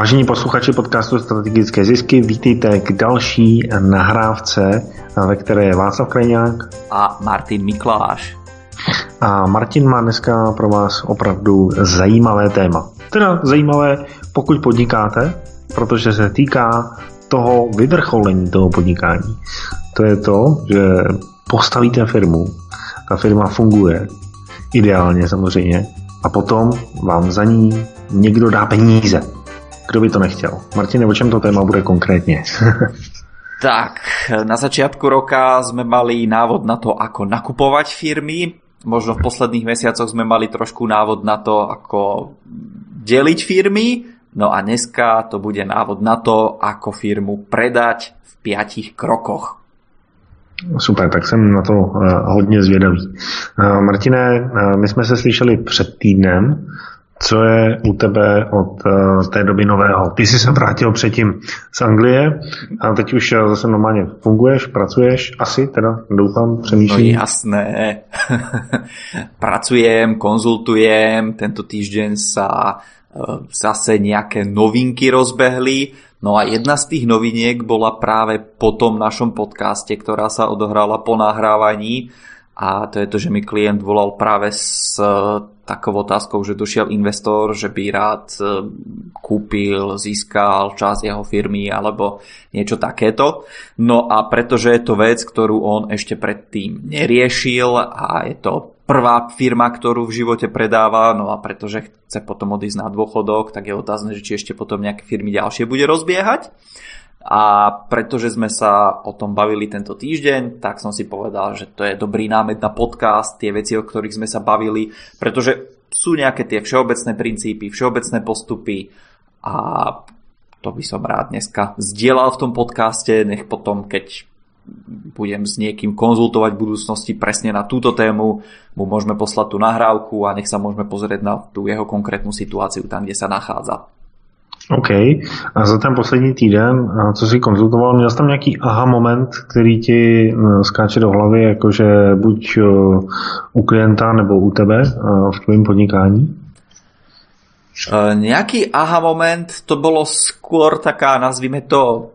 Vážení posluchači podcastu Strategické zisky, vítejte k další nahrávce, ve které je Václav Krajňák a Martin Mikláš. A Martin má dneska pro vás opravdu zajímavé téma. Teda zajímavé, pokud podnikáte, protože se týká toho vyvrcholení toho podnikání. To je to, že postavíte firmu, ta firma funguje, ideálně samozřejmě, a potom vám za ní někdo dá peníze. Kdo by to nechtěl? Martine, o čem to téma bude konkrétně? tak, na začiatku roka sme mali návod na to, ako nakupovať firmy. Možno v posledných mesiacoch sme mali trošku návod na to, ako deliť firmy. No a dneska to bude návod na to, ako firmu predať v piatich krokoch. Super, tak jsem na to uh, hodně zvědavý. Uh, Martine, uh, my jsme se slyšeli před týdnem, co je u tebe od uh, té doby nového? Ty jsi se vrátil předtím z Anglie a teď už zase normálně funguješ, pracuješ, asi teda, doufám, přemýšlím. No jasné. Pracujem, konzultujem, tento týždeň sa uh, zase nejaké novinky rozbehli No a jedna z tých noviniek bola práve po tom našom podcaste, ktorá sa odohrala po nahrávaní a to je to, že mi klient volal práve e, takou otázkou, že došiel investor, že by rád e, kúpil, získal časť jeho firmy alebo niečo takéto. No a pretože je to vec, ktorú on ešte predtým neriešil a je to prvá firma, ktorú v živote predáva, no a pretože chce potom odísť na dôchodok, tak je otázne, že či ešte potom nejaké firmy ďalšie bude rozbiehať. A pretože sme sa o tom bavili tento týždeň, tak som si povedal, že to je dobrý námed na podcast, tie veci, o ktorých sme sa bavili, pretože sú nejaké tie všeobecné princípy, všeobecné postupy a to by som rád dneska zdieľal v tom podcaste, nech potom, keď budem s niekým konzultovať v budúcnosti presne na túto tému, mu môžeme poslať tú nahrávku a nech sa môžeme pozrieť na tú jeho konkrétnu situáciu tam, kde sa nachádza. OK. A za ten poslední týden, co si konzultoval, měl jsi tam nějaký aha moment, který ti skáče do hlavy, jakože buď u klienta nebo u tebe v tvém podnikání? Nejaký aha moment, to bolo skôr taká, nazvime to,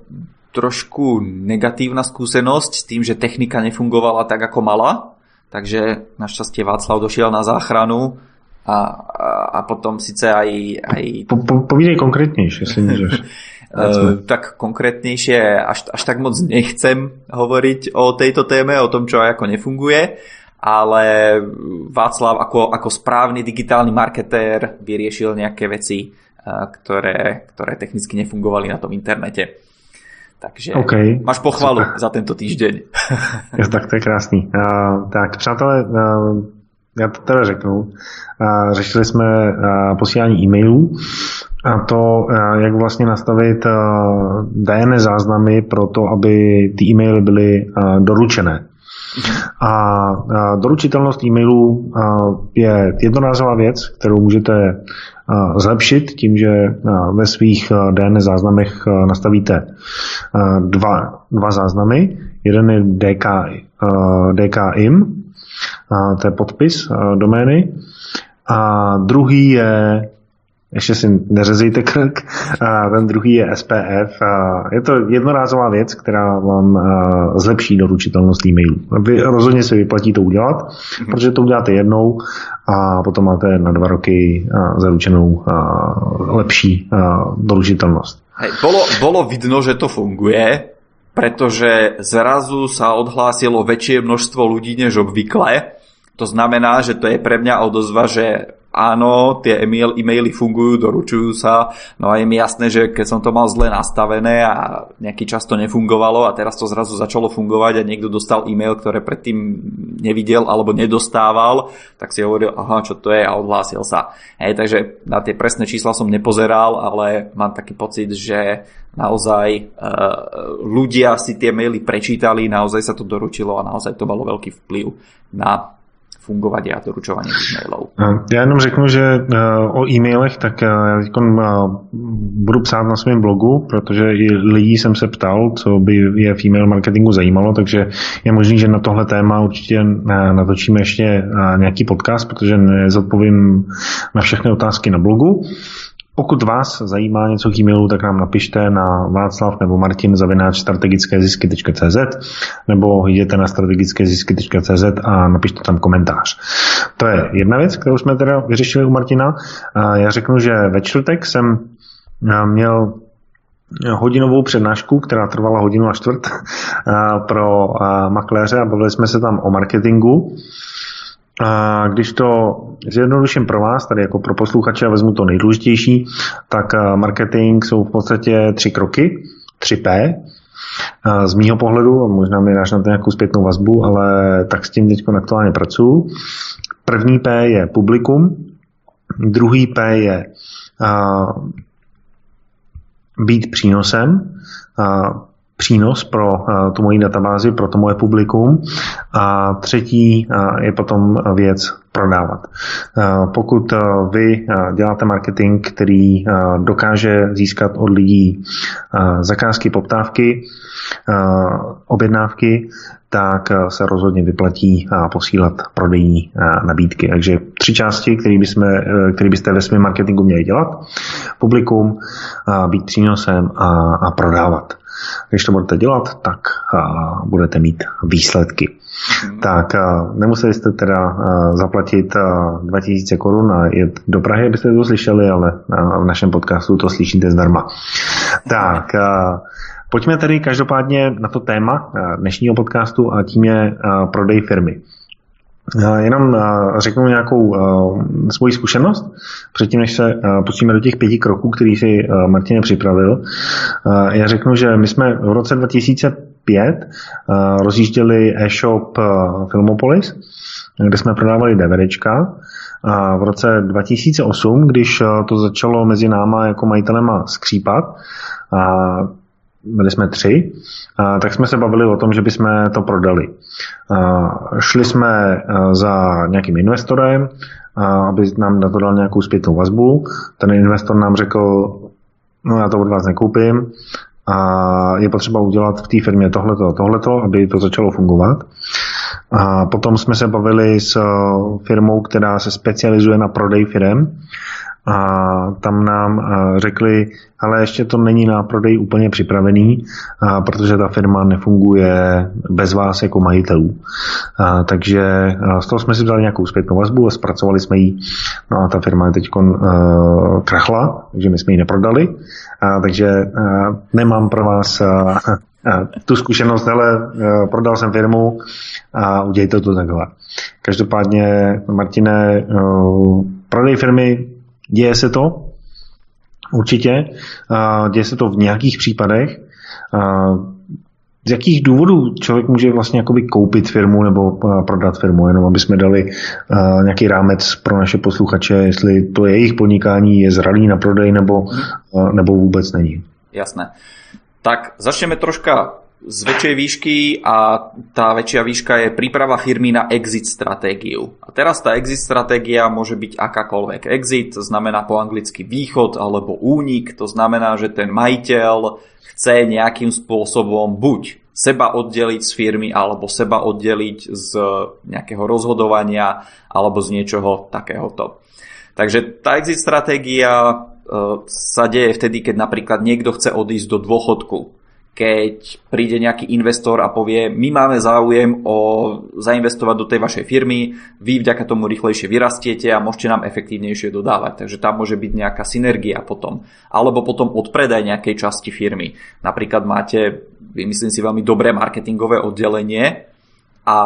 trošku negatívna skúsenosť s tým, že technika nefungovala tak, ako mala. Takže našťastie Václav došiel na záchranu a, a, potom síce aj... aj... Po, po, povídej konkrétnejšie, si môžeš. Uh, tak konkrétnejšie až, až tak moc nechcem hovoriť o tejto téme, o tom, čo aj ako nefunguje, ale Václav ako, ako správny digitálny marketér vyriešil nejaké veci, uh, ktoré, ktoré technicky nefungovali na tom internete. Takže okay. máš pochvalu Super. za tento týždeň. tak to je krásný. Uh, tak přátelé, uh, já to teda řeknu. Řešili jsme posílání e-mailů a to, jak vlastně nastavit DNS záznamy pro to, aby ty e-maily byly doručené. A doručitelnost e-mailů je jednorázová věc, kterou můžete zlepšit tím, že ve svých DNS záznamech nastavíte dva, dva záznamy. Jeden je DK, DKIM, to je podpis domény, a druhý je ještě si neřezejte krk. A ten druhý je SPF. A je to jednorázová věc, která vám zlepší doručitelnost e-mailů. Vy rozhodně se vyplatí to udělat, mm-hmm. protože to uděláte jednou a potom máte na dva roky zaručenou lepší doručitelnost. Hej, bolo, bolo vidno, že to funguje, pretože zrazu sa odhlásilo väčšie množstvo ľudí než obvykle. To znamená, že to je pre mňa odozva, že áno, tie e-mail, e-maily fungujú, doručujú sa, no a je mi jasné, že keď som to mal zle nastavené a nejaký čas to nefungovalo a teraz to zrazu začalo fungovať a niekto dostal e-mail, ktoré predtým nevidel alebo nedostával, tak si hovoril, aha, čo to je a odhlásil sa. Hej, takže na tie presné čísla som nepozeral, ale mám taký pocit, že naozaj e, ľudia si tie maily prečítali, naozaj sa to doručilo a naozaj to malo veľký vplyv na fungovať a doručovanie e-mailov. Já jenom řeknu, že e, o e-mailech, tak e, já e, budu psát na svém blogu, protože i lidí jsem se ptal, co by je v e-mail marketingu zajímalo, takže je možný, že na tohle téma určitě natočíme ještě nějaký podcast, protože nezodpovím na všechny otázky na blogu. Pokud vás zajímá něco k e-mailu, tak nám napište na Václav nebo Martin zavináč strategické zisky.cz nebo jděte na strategické zisky.cz a napište tam komentář. To je jedna věc, kterou jsme teda vyřešili u Martina. Já řeknu, že ve čtvrtek jsem měl hodinovou přednášku, která trvala hodinu a čtvrt pro makléře a bavili jsme se tam o marketingu. A když to zjednoduším pro vás, tady jako pro posluchače a vezmu to nejdůležitější, tak marketing jsou v podstatě tři kroky, tři P. Z mýho pohledu, možná mi dáš na to nějakou zpětnou vazbu, ale tak s tím teď aktuálně pracuju. První P je publikum, druhý P je být přínosem, přínos pro tu moji databázi, pro to moje publikum. A třetí je potom věc prodávat. Pokud vy děláte marketing, který dokáže získat od lidí zakázky, poptávky, objednávky, tak se rozhodně vyplatí posílat prodejní nabídky. Takže tři části, které, bychom, které byste ve svém marketingu měli dělat. Publikum, být přínosem a, a prodávat. Když to budete dělat, tak budete mít výsledky. Hmm. Tak nemuseli jste teda zaplatit 2000 korun a jet do Prahy, abyste to slyšeli, ale v našem podcastu to slyšíte zdarma. Tak, Pojďme tedy každopádně na to téma dnešního podcastu a tím je prodej firmy. Jenom eh, řeknu nějakou svoji zkušenost, předtím, než se pustíme do těch pěti kroků, který si Martin připravil. Já řeknu, že my jsme v roce 2005 rozjížděli e-shop Filmopolis, kde jsme prodávali DVDčka. A v roce 2008, když to začalo mezi náma jako majitelema skřípat, a byli jsme tři, tak jsme se bavili o tom, že bychom to prodali. Šli jsme za nějakým investorem, aby nám na to dal nějakou zpětnou vazbu. Ten investor nám řekl, no já to od vás nekoupím, a je potřeba udělat v té firmě tohleto a tohleto, aby to začalo fungovat. A potom jsme se bavili s firmou, která se specializuje na prodej firm a tam nám řekli, ale ještě to není na prodej úplně připravený, protože ta firma nefunguje bez vás jako majitelů. Takže z toho jsme si dali nějakou zpětnou vazbu a zpracovali jsme ji. No a ta firma je teď krachla, takže my jsme ji neprodali. Takže nemám pro vás tu zkušenost, ale prodal jsem firmu a udějte to takhle. Každopádně, Martine, prodej firmy Děje se to, určitě. Děje se to v nějakých případech. Z jakých důvodů člověk může vlastně jakoby koupit firmu nebo prodat firmu, jenom aby jsme dali nějaký rámec pro naše posluchače, jestli to jejich podnikání je zralý na prodej nebo, nebo vůbec není. Jasné. Tak začneme troška z väčšej výšky a tá väčšia výška je príprava firmy na exit stratégiu. A teraz tá exit stratégia môže byť akákoľvek. Exit znamená po anglicky východ alebo únik, to znamená, že ten majiteľ chce nejakým spôsobom buď seba oddeliť z firmy alebo seba oddeliť z nejakého rozhodovania alebo z niečoho takéhoto. Takže tá exit stratégia e, sa deje vtedy, keď napríklad niekto chce odísť do dôchodku keď príde nejaký investor a povie, my máme záujem o zainvestovať do tej vašej firmy, vy vďaka tomu rýchlejšie vyrastiete a môžete nám efektívnejšie dodávať. Takže tam môže byť nejaká synergia potom. Alebo potom odpredaj nejakej časti firmy. Napríklad máte, vymyslím si, veľmi dobré marketingové oddelenie a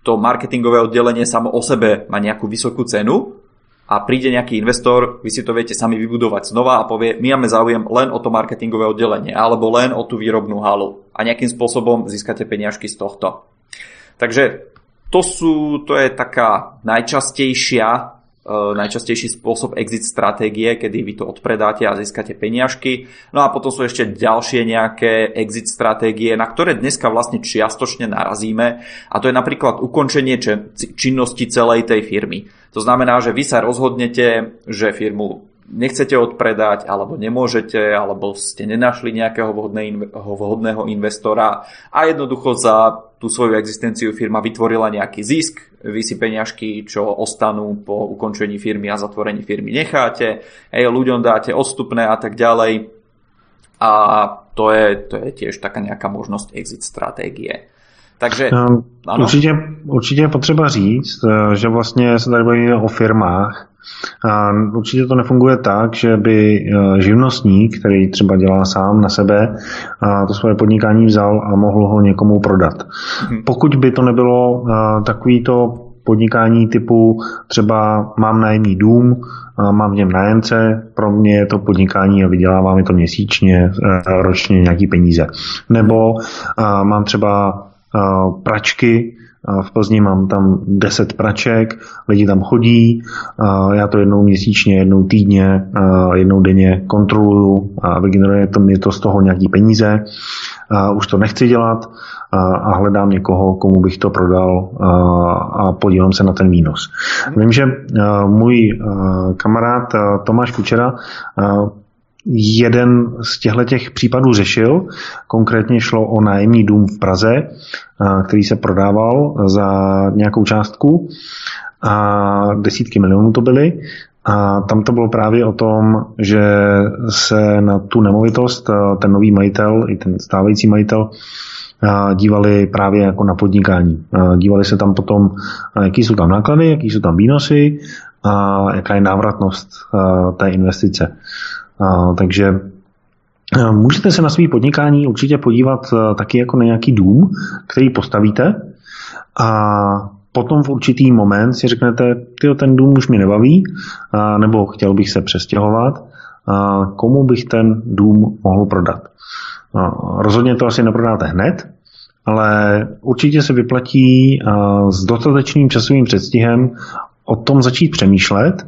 to marketingové oddelenie samo o sebe má nejakú vysokú cenu a príde nejaký investor, vy si to viete sami vybudovať znova a povie, my máme záujem len o to marketingové oddelenie alebo len o tú výrobnú halu a nejakým spôsobom získate peniažky z tohto. Takže to, sú, to je taká najčastejšia najčastejší spôsob exit stratégie, kedy vy to odpredáte a získate peniažky. No a potom sú ešte ďalšie nejaké exit stratégie, na ktoré dneska vlastne čiastočne narazíme a to je napríklad ukončenie činnosti celej tej firmy. To znamená, že vy sa rozhodnete, že firmu nechcete odpredať, alebo nemôžete, alebo ste nenašli nejakého vhodného investora a jednoducho za tú svoju existenciu firma vytvorila nejaký zisk, vy si peňažky, čo ostanú po ukončení firmy a zatvorení firmy necháte, ej, ľuďom dáte odstupné a tak ďalej. A to je, to je tiež taká nejaká možnosť exit stratégie. Takže, no, ano. Určitě, určitě je potřeba říct, eh, že vlastně se tady bavíme o firmách. A určitě to nefunguje tak, že by eh, živnostník, který třeba dělá sám na sebe, a to svoje podnikání vzal a mohl ho někomu prodat. Hmm. Pokud by to nebylo eh, takový to podnikání typu třeba mám nájemní dům, mám v něm nájemce, pro mě je to podnikání a vydělává mi to měsíčně, ročně nějaký peníze. Nebo mám třeba pračky, v Plzni mám tam 10 praček, lidi tam chodí, já to jednou měsíčně, jednou týdně, jednou denně kontroluju a vygeneruje to mi to z toho nějaký peníze. Už to nechci dělat a hledám někoho, komu bych to prodal a podílím se na ten výnos. Vím, že můj kamarád Tomáš Kučera jeden z těchto těch případů řešil. Konkrétně šlo o nájemní dům v Praze, který se prodával za nějakou částku a desítky milionů to byly. A tam to bylo právě o tom, že se na tu nemovitost ten nový majitel i ten stávající majitel dívali právě jako na podnikání. Dívali se tam potom, jaký jsou tam náklady, jaký jsou tam výnosy a jaká je návratnost té investice. Takže Můžete se na svý podnikání určitě podívat taky jako na nějaký dům, který postavíte a potom v určitý moment si řeknete, tyjo, ten dům už mě nebaví, nebo chtěl bych se přestěhovat, komu bych ten dům mohl prodat. Rozhodně to asi neprodáte hned, ale určitě se vyplatí s dostatečným časovým předstihem o tom začít přemýšlet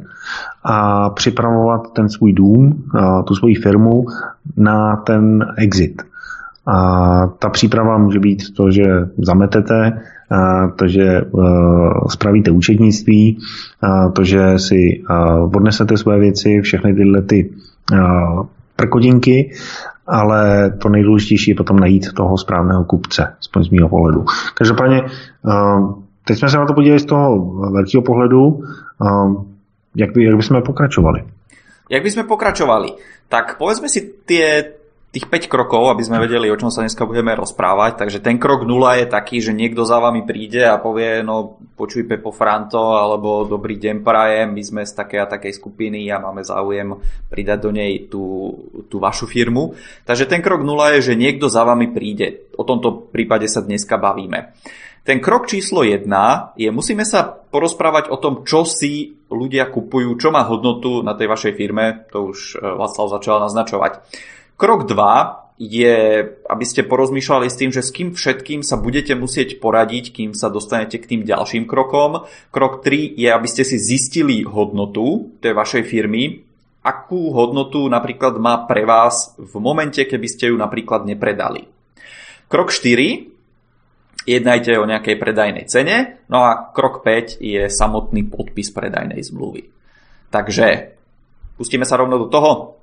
a připravovat ten svůj dům, tu svoji firmu na ten exit. A ta příprava může být to, že zametete, to, že spravíte účetnictví, to, že si odnesete své věci, všechny tyhle ty prkodinky, ale to nejdůležitější je potom najít toho správného kupce, z mého pohledu. Každopádně, teď jsme se na to podívali z toho velkého pohledu, jak, by, jak by sme pokračovali? Jak by sme pokračovali? Tak povedzme si tie tých 5 krokov, aby sme vedeli, o čom sa dneska budeme rozprávať. Takže ten krok 0 je taký, že niekto za vami príde a povie, no počuj Pepo Franto, alebo dobrý deň prajem, my sme z takej a takej skupiny a máme záujem pridať do nej tú, tú vašu firmu. Takže ten krok 0 je, že niekto za vami príde. O tomto prípade sa dneska bavíme. Ten krok číslo 1 je, musíme sa porozprávať o tom, čo si ľudia kupujú, čo má hodnotu na tej vašej firme, to už e, Václav začal naznačovať. Krok 2 je, aby ste porozmýšľali s tým, že s kým všetkým sa budete musieť poradiť, kým sa dostanete k tým ďalším krokom. Krok 3 je, aby ste si zistili hodnotu tej vašej firmy, akú hodnotu napríklad má pre vás v momente, keby ste ju napríklad nepredali. Krok 4 jednajte o nejakej predajnej cene, no a krok 5 je samotný podpis predajnej zmluvy. Takže pustíme sa rovno do toho?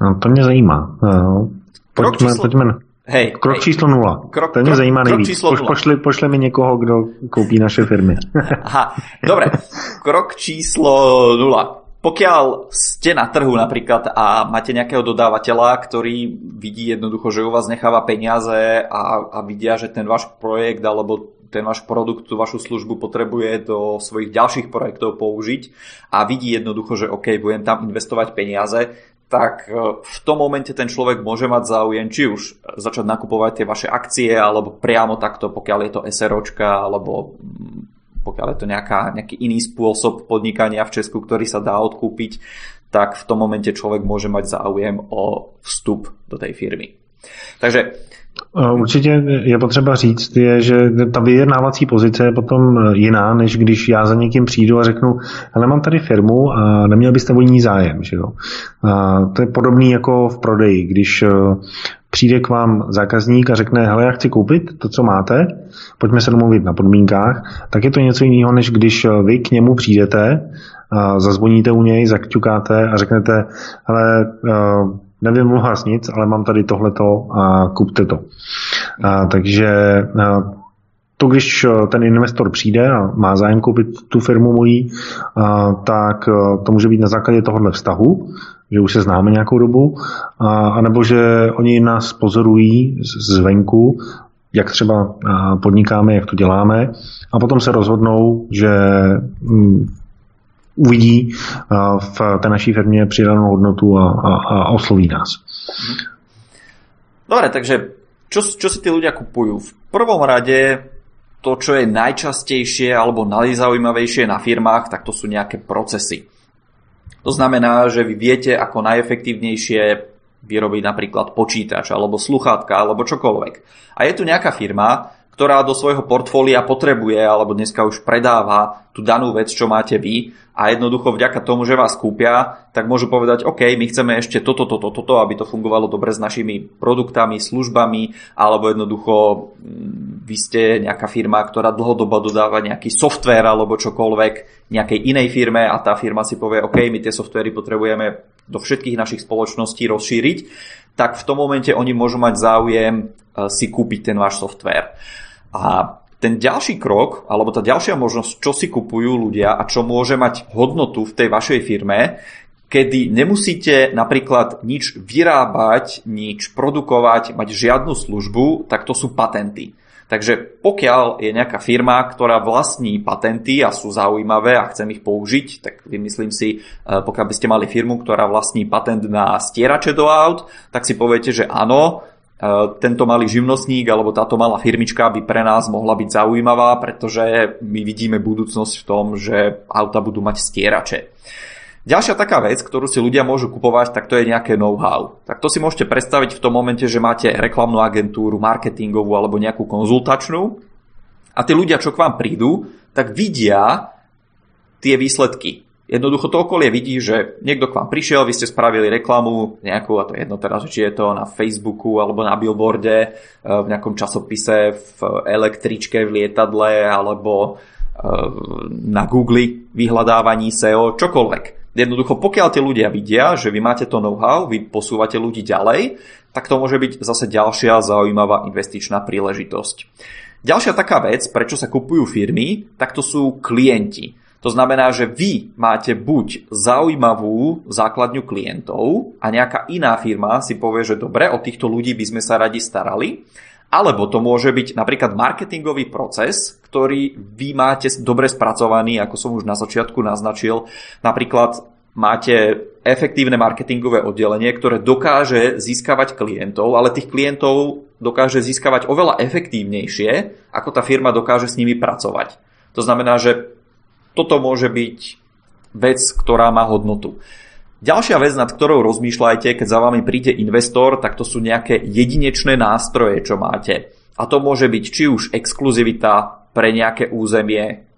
No, to mě zajímá. No, krok pojďme, číslo... pojďme. Hej, krok hej. číslo nula. Krok, to krok, zajímá nejvíc. Poš, pošli, pošle mi někoho, kdo koupí naše firmy. Aha, dobre. Krok číslo nula. Pokiaľ ste na trhu napríklad a máte nejakého dodávateľa, ktorý vidí jednoducho, že u vás necháva peniaze a, a vidia, že ten váš projekt alebo ten váš produkt, tú vašu službu potrebuje do svojich ďalších projektov použiť a vidí jednoducho, že OK, budem tam investovať peniaze, tak e, v tom momente ten človek môže mať záujem či už začať nakupovať tie vaše akcie, alebo priamo takto, pokiaľ je to SROčka, alebo pokiaľ je to nejaká, nejaký iný spôsob podnikania v Česku, ktorý sa dá odkúpiť, tak v tom momente človek môže mať záujem o vstup do tej firmy. Takže Určitě je potřeba říct, je, že ta vyjednávací pozice je potom jiná, než když já za někým přijdu a řeknu, ale mám tady firmu a neměl byste o ní zájem. Že jo? A to je podobný jako v prodeji, když přijde k vám zákazník a řekne, hele, já chci koupit to, co máte, pojďme se domluvit na podmínkách, tak je to něco jiného, než když vy k němu přijdete, zazvoníte u něj, zakťukáte a řeknete, hele, nevím o vás nic, ale mám tady tohleto a kupte to. A, takže a, to, když ten investor přijde a má zájem koupit tu firmu mojí, tak to může být na základě tohohle vztahu, že už se známe nějakou dobu, anebo že oni nás pozorují zvenku, jak třeba podnikáme, jak to děláme, a potom se rozhodnou, že mm, uvidí v té naší firmě přidanou hodnotu a, a, a osloví nás. Dobre, takže čo, čo si tí ľudia kupujú? V prvom rade to, čo je najčastejšie alebo najzaujímavejšie na firmách, tak to sú nejaké procesy. To znamená, že vy viete, ako najefektívnejšie vyrobiť napríklad počítač, alebo sluchátka, alebo čokoľvek. A je tu nejaká firma, ktorá do svojho portfólia potrebuje alebo dneska už predáva tú danú vec, čo máte vy a jednoducho vďaka tomu, že vás kúpia, tak môžu povedať, OK, my chceme ešte toto, toto, toto, aby to fungovalo dobre s našimi produktami, službami, alebo jednoducho mm, vy ste nejaká firma, ktorá dlhodobo dodáva nejaký software alebo čokoľvek nejakej inej firme a tá firma si povie, OK, my tie softvery potrebujeme do všetkých našich spoločností rozšíriť, tak v tom momente oni môžu mať záujem eh, si kúpiť ten váš software. A ten ďalší krok, alebo tá ďalšia možnosť, čo si kupujú ľudia a čo môže mať hodnotu v tej vašej firme, kedy nemusíte napríklad nič vyrábať, nič produkovať, mať žiadnu službu, tak to sú patenty. Takže pokiaľ je nejaká firma, ktorá vlastní patenty a sú zaujímavé a chcem ich použiť, tak vymyslím si, e, pokiaľ by ste mali firmu, ktorá vlastní patent na stierače do aut, tak si poviete, že áno, E, tento malý živnostník alebo táto malá firmička by pre nás mohla byť zaujímavá, pretože my vidíme budúcnosť v tom, že auta budú mať stierače. Ďalšia taká vec, ktorú si ľudia môžu kupovať, tak to je nejaké know-how. Tak to si môžete predstaviť v tom momente, že máte reklamnú agentúru, marketingovú alebo nejakú konzultačnú a tí ľudia, čo k vám prídu, tak vidia tie výsledky. Jednoducho to okolie vidí, že niekto k vám prišiel, vy ste spravili reklamu nejakú, a to je jedno teraz, či je to na Facebooku alebo na billboarde, e, v nejakom časopise, v električke, v lietadle alebo e, na Google vyhľadávaní SEO, čokoľvek. Jednoducho, pokiaľ tie ľudia vidia, že vy máte to know-how, vy posúvate ľudí ďalej, tak to môže byť zase ďalšia zaujímavá investičná príležitosť. Ďalšia taká vec, prečo sa kupujú firmy, tak to sú klienti. To znamená, že vy máte buď zaujímavú základňu klientov a nejaká iná firma si povie, že dobre, o týchto ľudí by sme sa radi starali, alebo to môže byť napríklad marketingový proces, ktorý vy máte dobre spracovaný, ako som už na začiatku naznačil. Napríklad máte efektívne marketingové oddelenie, ktoré dokáže získavať klientov, ale tých klientov dokáže získavať oveľa efektívnejšie, ako tá firma dokáže s nimi pracovať. To znamená, že toto môže byť vec, ktorá má hodnotu. Ďalšia vec, nad ktorou rozmýšľajte, keď za vami príde investor, tak to sú nejaké jedinečné nástroje, čo máte. A to môže byť či už exkluzivita pre nejaké územie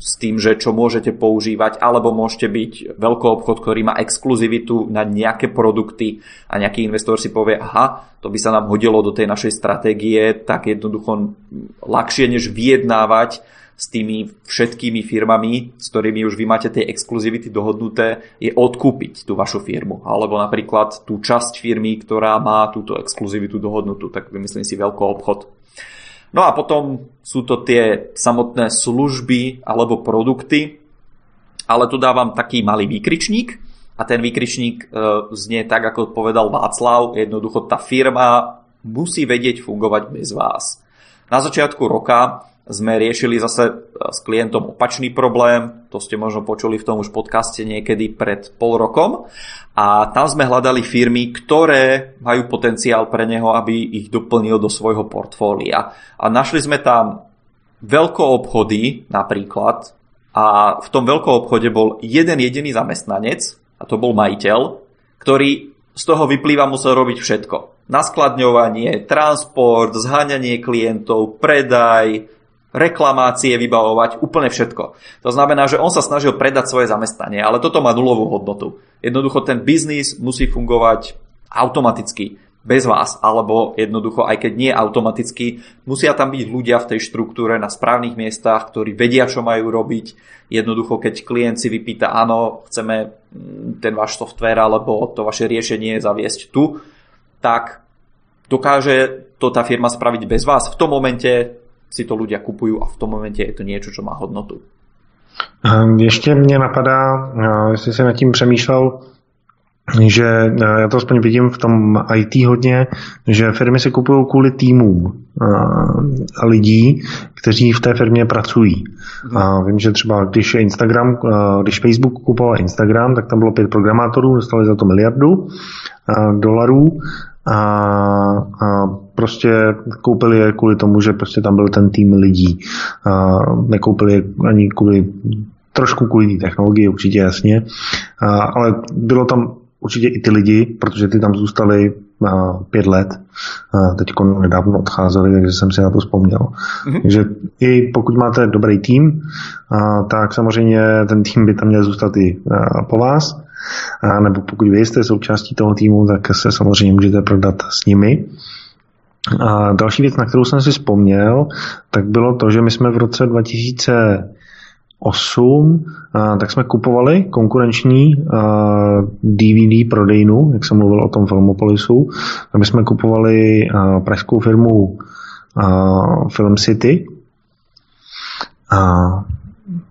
s tým, že čo môžete používať, alebo môžete byť veľký obchod, ktorý má exkluzivitu na nejaké produkty a nejaký investor si povie, aha, to by sa nám hodilo do tej našej stratégie, tak jednoducho ľahšie než vyjednávať s tými všetkými firmami, s ktorými už vy máte tie exkluzivity dohodnuté, je odkúpiť tú vašu firmu. Alebo napríklad tú časť firmy, ktorá má túto exkluzivitu dohodnutú, tak vymyslím si veľký obchod. No a potom sú to tie samotné služby alebo produkty, ale tu dávam taký malý výkričník a ten výkričník e, znie tak, ako povedal Václav, jednoducho tá firma musí vedieť fungovať bez vás. Na začiatku roka sme riešili zase e, s klientom opačný problém, to ste možno počuli v tom už podcaste niekedy pred pol rokom a tam sme hľadali firmy, ktoré majú potenciál pre neho, aby ich doplnil do svojho portfólia. A našli sme tam veľkoobchody napríklad a v tom veľkoobchode bol jeden jediný zamestnanec a to bol majiteľ, ktorý z toho vyplýva musel robiť všetko. Naskladňovanie, transport, zháňanie klientov, predaj, reklamácie vybavovať, úplne všetko. To znamená, že on sa snažil predať svoje zamestnanie, ale toto má nulovú hodnotu. Jednoducho ten biznis musí fungovať automaticky, bez vás, alebo jednoducho, aj keď nie automaticky, musia tam byť ľudia v tej štruktúre na správnych miestach, ktorí vedia, čo majú robiť. Jednoducho, keď klient si vypýta, áno, chceme mm, ten váš software alebo to vaše riešenie zaviesť tu, tak dokáže to tá firma spraviť bez vás. V tom momente si to ľudia kupujú a v tom momente je to niečo, čo má hodnotu. Ještě mě napadá, jestli si nad tím přemýšlel, že já to aspoň vidím v tom IT hodně, že firmy se kupují kvůli týmům a lidí, kteří v té firmě pracují. A vím, že třeba když Instagram, když Facebook kupoval Instagram, tak tam bylo pět programátorů, dostali za to miliardu dolarů a, a prostě koupili je kvůli tomu, že prostě tam byl ten tým lidí. A nekoupili je ani kvůli trošku kvůli technologii, určitě jasně, a, ale bylo tam určitě i ty lidi, protože ty tam zůstali a, pět let. Teď nedávno odcházeli, takže jsem si na to vzpomněl. Mm-hmm. Takže i pokud máte dobrý tým, a, tak samozřejmě ten tým by tam měl zůstat i a, po vás. A, nebo pokud vy jste součástí toho týmu, tak se samozřejmě můžete prodat s nimi. A další věc, na kterou jsem si vzpomněl, tak bylo to, že my jsme v roce 2000 8, tak jsme kupovali konkurenční DVD prodejnu, jak jsem mluvil o tom Filmopolisu. My jsme kupovali pražskou firmu Film City. A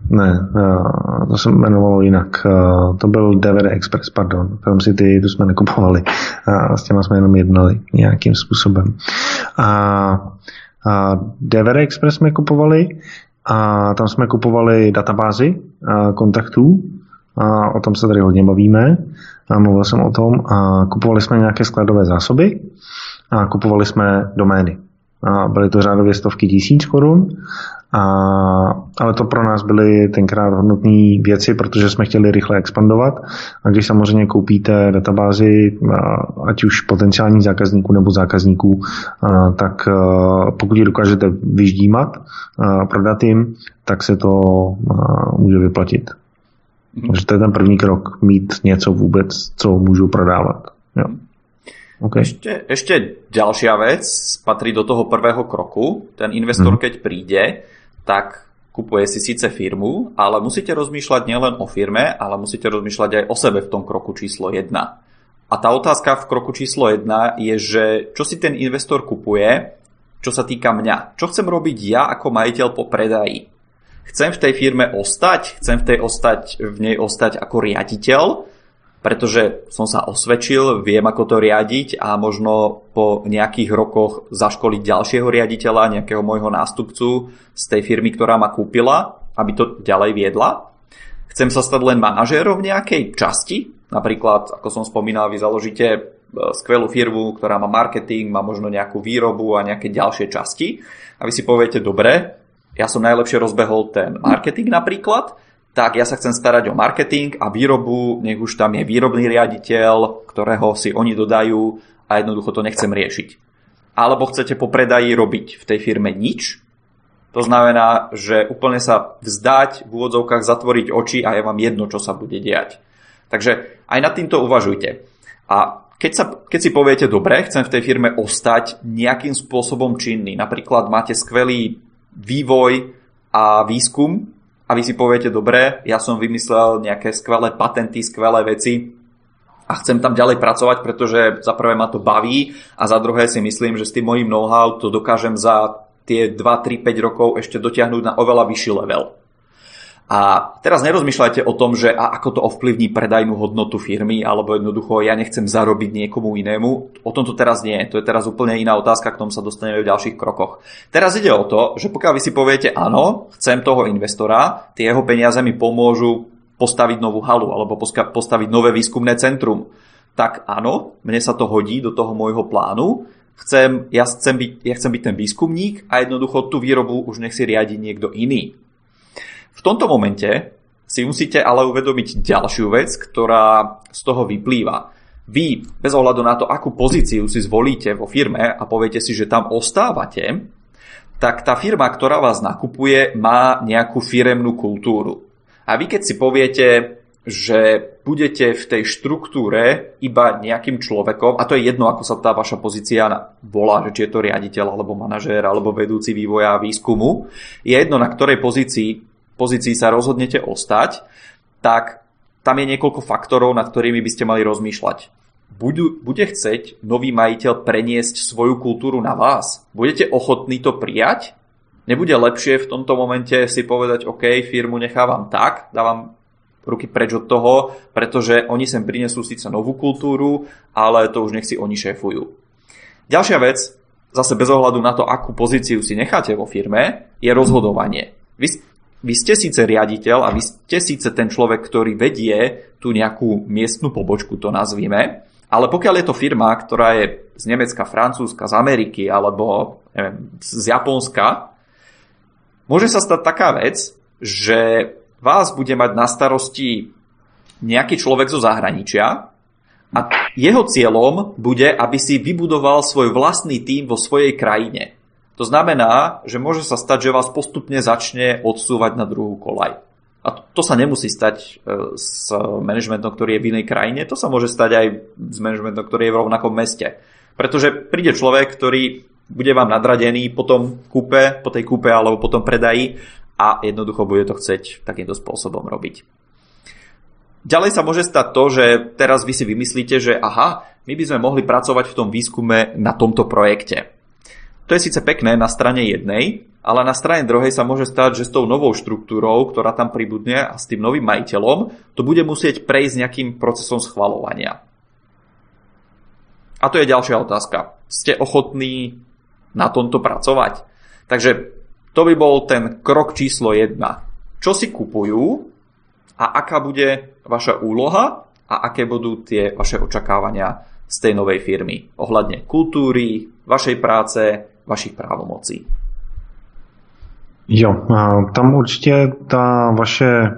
ne, to se jmenovalo jinak. To byl DVD Express, pardon. Film City, to jsme nekupovali. S těma jsme jenom jednali nějakým způsobem. A DVD Express jsme kupovali a tam jsme kupovali databázy kontaktů a o tom se tady hodně bavíme. A mluvil jsem o tom a kupovali jsme nějaké skladové zásoby a kupovali jsme domény. A byly to řádově stovky tisíc korun a, ale to pro nás byly tenkrát hodnotné věci, protože jsme chtěli rychle expandovat. A když samozřejmě koupíte databázi, ať už potenciálních zákazníků nebo zákazníků, tak pokud ji dokážete vyždímat, prodat jim, tak se to může vyplatit. Mhm. Takže to je ten první krok, mít něco vůbec, co můžu prodávat. Jo. Okay. Ešte, ešte ďalšia vec patrí do toho prvého kroku. Ten investor, mm. keď príde, tak kupuje si síce firmu, ale musíte rozmýšľať nielen o firme, ale musíte rozmýšľať aj o sebe v tom kroku číslo 1. A tá otázka v kroku číslo 1 je, že čo si ten investor kupuje, čo sa týka mňa. Čo chcem robiť ja ako majiteľ po predaji? Chcem v tej firme ostať? Chcem v, tej ostať, v nej ostať ako riaditeľ? Pretože som sa osvedčil, viem ako to riadiť a možno po nejakých rokoch zaškoliť ďalšieho riaditeľa, nejakého môjho nástupcu z tej firmy, ktorá ma kúpila, aby to ďalej viedla. Chcem sa stať len manažérom v nejakej časti, napríklad, ako som spomínal, vy založíte e, skvelú firmu, ktorá má marketing, má možno nejakú výrobu a nejaké ďalšie časti. A vy si poviete, dobre, ja som najlepšie rozbehol ten marketing napríklad, tak ja sa chcem starať o marketing a výrobu, nech už tam je výrobný riaditeľ, ktorého si oni dodajú a jednoducho to nechcem riešiť. Alebo chcete po predaji robiť v tej firme nič, to znamená, že úplne sa vzdať, v úvodzovkách zatvoriť oči a je vám jedno, čo sa bude diať. Takže aj nad týmto uvažujte. A keď, sa, keď si poviete, dobre, chcem v tej firme ostať nejakým spôsobom činný, napríklad máte skvelý vývoj a výskum, a vy si poviete, dobre, ja som vymyslel nejaké skvelé patenty, skvelé veci a chcem tam ďalej pracovať, pretože za prvé ma to baví a za druhé si myslím, že s tým mojím know-how to dokážem za tie 2, 3, 5 rokov ešte dotiahnuť na oveľa vyšší level. A teraz nerozmýšľajte o tom, že a ako to ovplyvní predajnú hodnotu firmy, alebo jednoducho ja nechcem zarobiť niekomu inému. O tom to teraz nie. To je teraz úplne iná otázka, k tomu sa dostaneme v ďalších krokoch. Teraz ide o to, že pokiaľ vy si poviete áno, chcem toho investora, tie jeho peniaze mi pomôžu postaviť novú halu alebo postaviť nové výskumné centrum, tak áno, mne sa to hodí do toho môjho plánu, chcem, ja, chcem byť, ja chcem byť ten výskumník a jednoducho tú výrobu už nech si riadi niekto iný. V tomto momente si musíte ale uvedomiť ďalšiu vec, ktorá z toho vyplýva. Vy, bez ohľadu na to, akú pozíciu si zvolíte vo firme a poviete si, že tam ostávate, tak tá firma, ktorá vás nakupuje, má nejakú firemnú kultúru. A vy keď si poviete, že budete v tej štruktúre iba nejakým človekom, a to je jedno, ako sa tá vaša pozícia volá, že či je to riaditeľ, alebo manažér, alebo vedúci vývoja výskumu, je jedno, na ktorej pozícii pozícii sa rozhodnete ostať, tak tam je niekoľko faktorov, nad ktorými by ste mali rozmýšľať. Budu, bude chceť nový majiteľ preniesť svoju kultúru na vás? Budete ochotní to prijať? nebude lepšie v tomto momente si povedať, OK, firmu nechávam tak, dávam ruky preč od toho, pretože oni sem prinesú síce novú kultúru, ale to už nech si oni šéfujú. Ďalšia vec, zase bez ohľadu na to, akú pozíciu si necháte vo firme, je rozhodovanie. Vy, vy ste síce riaditeľ a vy ste síce ten človek, ktorý vedie tú nejakú miestnu pobočku, to nazvime, ale pokiaľ je to firma, ktorá je z Nemecka, Francúzska, z Ameriky alebo neviem, z Japonska, môže sa stať taká vec, že vás bude mať na starosti nejaký človek zo zahraničia a jeho cieľom bude, aby si vybudoval svoj vlastný tím vo svojej krajine. To znamená, že môže sa stať, že vás postupne začne odsúvať na druhú kolaj. A to sa nemusí stať e, s manažmentom, ktorý je v inej krajine, to sa môže stať aj s manažmentom, ktorý je v rovnakom meste. Pretože príde človek, ktorý bude vám nadradený po tom kúpe, po tej kúpe alebo po tom predaji a jednoducho bude to chceť takýmto spôsobom robiť. Ďalej sa môže stať to, že teraz vy si vymyslíte, že aha, my by sme mohli pracovať v tom výskume na tomto projekte. To je síce pekné na strane jednej, ale na strane druhej sa môže stať, že s tou novou štruktúrou, ktorá tam pribudne a s tým novým majiteľom, to bude musieť prejsť nejakým procesom schvalovania. A to je ďalšia otázka. Ste ochotní na tomto pracovať? Takže to by bol ten krok číslo 1. Čo si kupujú a aká bude vaša úloha a aké budú tie vaše očakávania z tej novej firmy ohľadne kultúry, vašej práce, vašich právomocí. Jo, tam určitě ta vaše,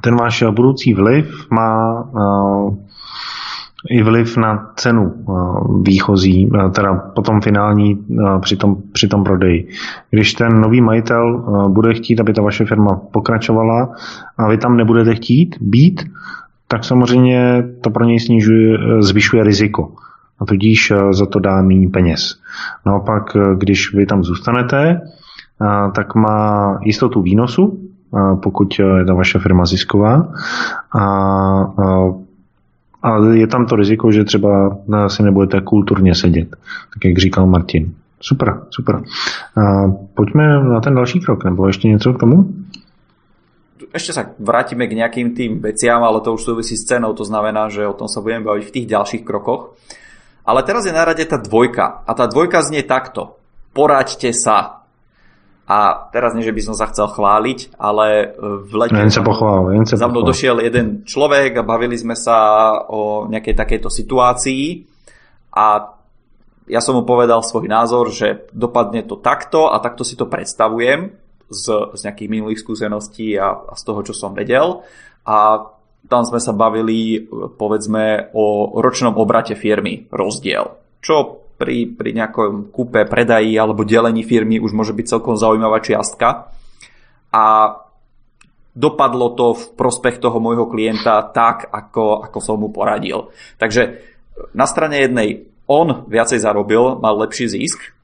ten váš budoucí vliv má i vliv na cenu výchozí, teda potom finální při tom, při tom prodeji. Když ten nový majitel bude chtít, aby ta vaše firma pokračovala a vy tam nebudete chtít být, tak samozřejmě to pro něj snižuje, zvyšuje riziko a tudíž eh, za to dá méně peněz. Naopak, eh, když vy tam zůstanete, eh, tak má jistotu výnosu, pokud je ta vaše firma zisková. A, a je tam to riziko, že třeba si nebudete kulturně sedět, tak jak říkal Martin. Super, super. A pojďme na ten další krok, nebo ještě něco k tomu? Ešte sa vrátime k nejakým tým veciam, ale to už súvisí s cenou, to znamená, že o tom sa budeme baviť v tých ďalších krokoch. Ale teraz je na rade tá dvojka. A tá dvojka znie takto. Poraďte sa. A teraz nie, že by som sa chcel chváliť, ale v lete jen sa pochvál, jen sa za mnou došiel jeden človek a bavili sme sa o nejakej takejto situácii a ja som mu povedal svoj názor, že dopadne to takto a takto si to predstavujem z, z nejakých minulých skúseností a, a z toho, čo som vedel. A tam sme sa bavili povedzme o ročnom obrate firmy rozdiel. Čo pri, pri nejakom kúpe, predaji alebo delení firmy už môže byť celkom zaujímavá čiastka. A dopadlo to v prospech toho môjho klienta tak, ako, ako som mu poradil. Takže na strane jednej on viacej zarobil, mal lepší zisk,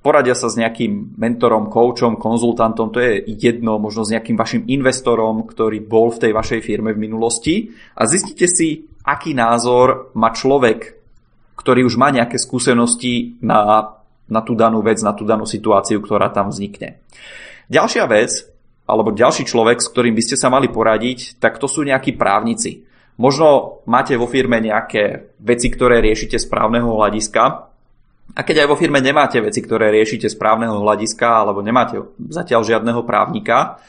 poradia sa s nejakým mentorom, coachom, konzultantom, to je jedno, možno s nejakým vašim investorom, ktorý bol v tej vašej firme v minulosti a zistite si, aký názor má človek, ktorý už má nejaké skúsenosti na, na tú danú vec, na tú danú situáciu, ktorá tam vznikne. Ďalšia vec, alebo ďalší človek, s ktorým by ste sa mali poradiť, tak to sú nejakí právnici. Možno máte vo firme nejaké veci, ktoré riešite z právneho hľadiska, a keď aj vo firme nemáte veci, ktoré riešite z právneho hľadiska, alebo nemáte zatiaľ žiadneho právnika,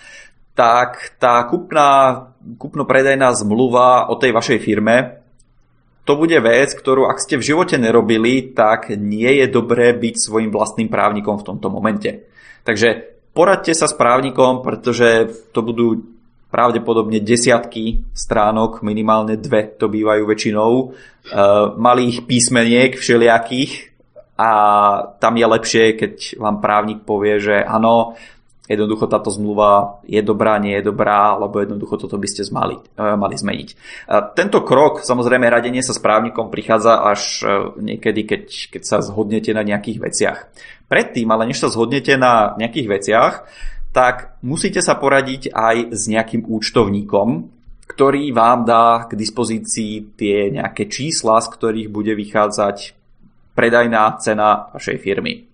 tak tá kupná, kupno-predajná zmluva o tej vašej firme, to bude vec, ktorú ak ste v živote nerobili, tak nie je dobré byť svojim vlastným právnikom v tomto momente. Takže poradte sa s právnikom, pretože to budú pravdepodobne desiatky stránok, minimálne dve to bývajú väčšinou, e, malých písmeniek všelijakých, a tam je lepšie, keď vám právnik povie, že áno, jednoducho táto zmluva je dobrá, nie je dobrá, alebo jednoducho toto by ste zmali, e, mali zmeniť. Tento krok, samozrejme radenie sa s právnikom prichádza až e, niekedy, keď, keď sa zhodnete na nejakých veciach. Predtým, ale než sa zhodnete na nejakých veciach, tak musíte sa poradiť aj s nejakým účtovníkom, ktorý vám dá k dispozícii tie nejaké čísla, z ktorých bude vychádzať predajná cena vašej firmy.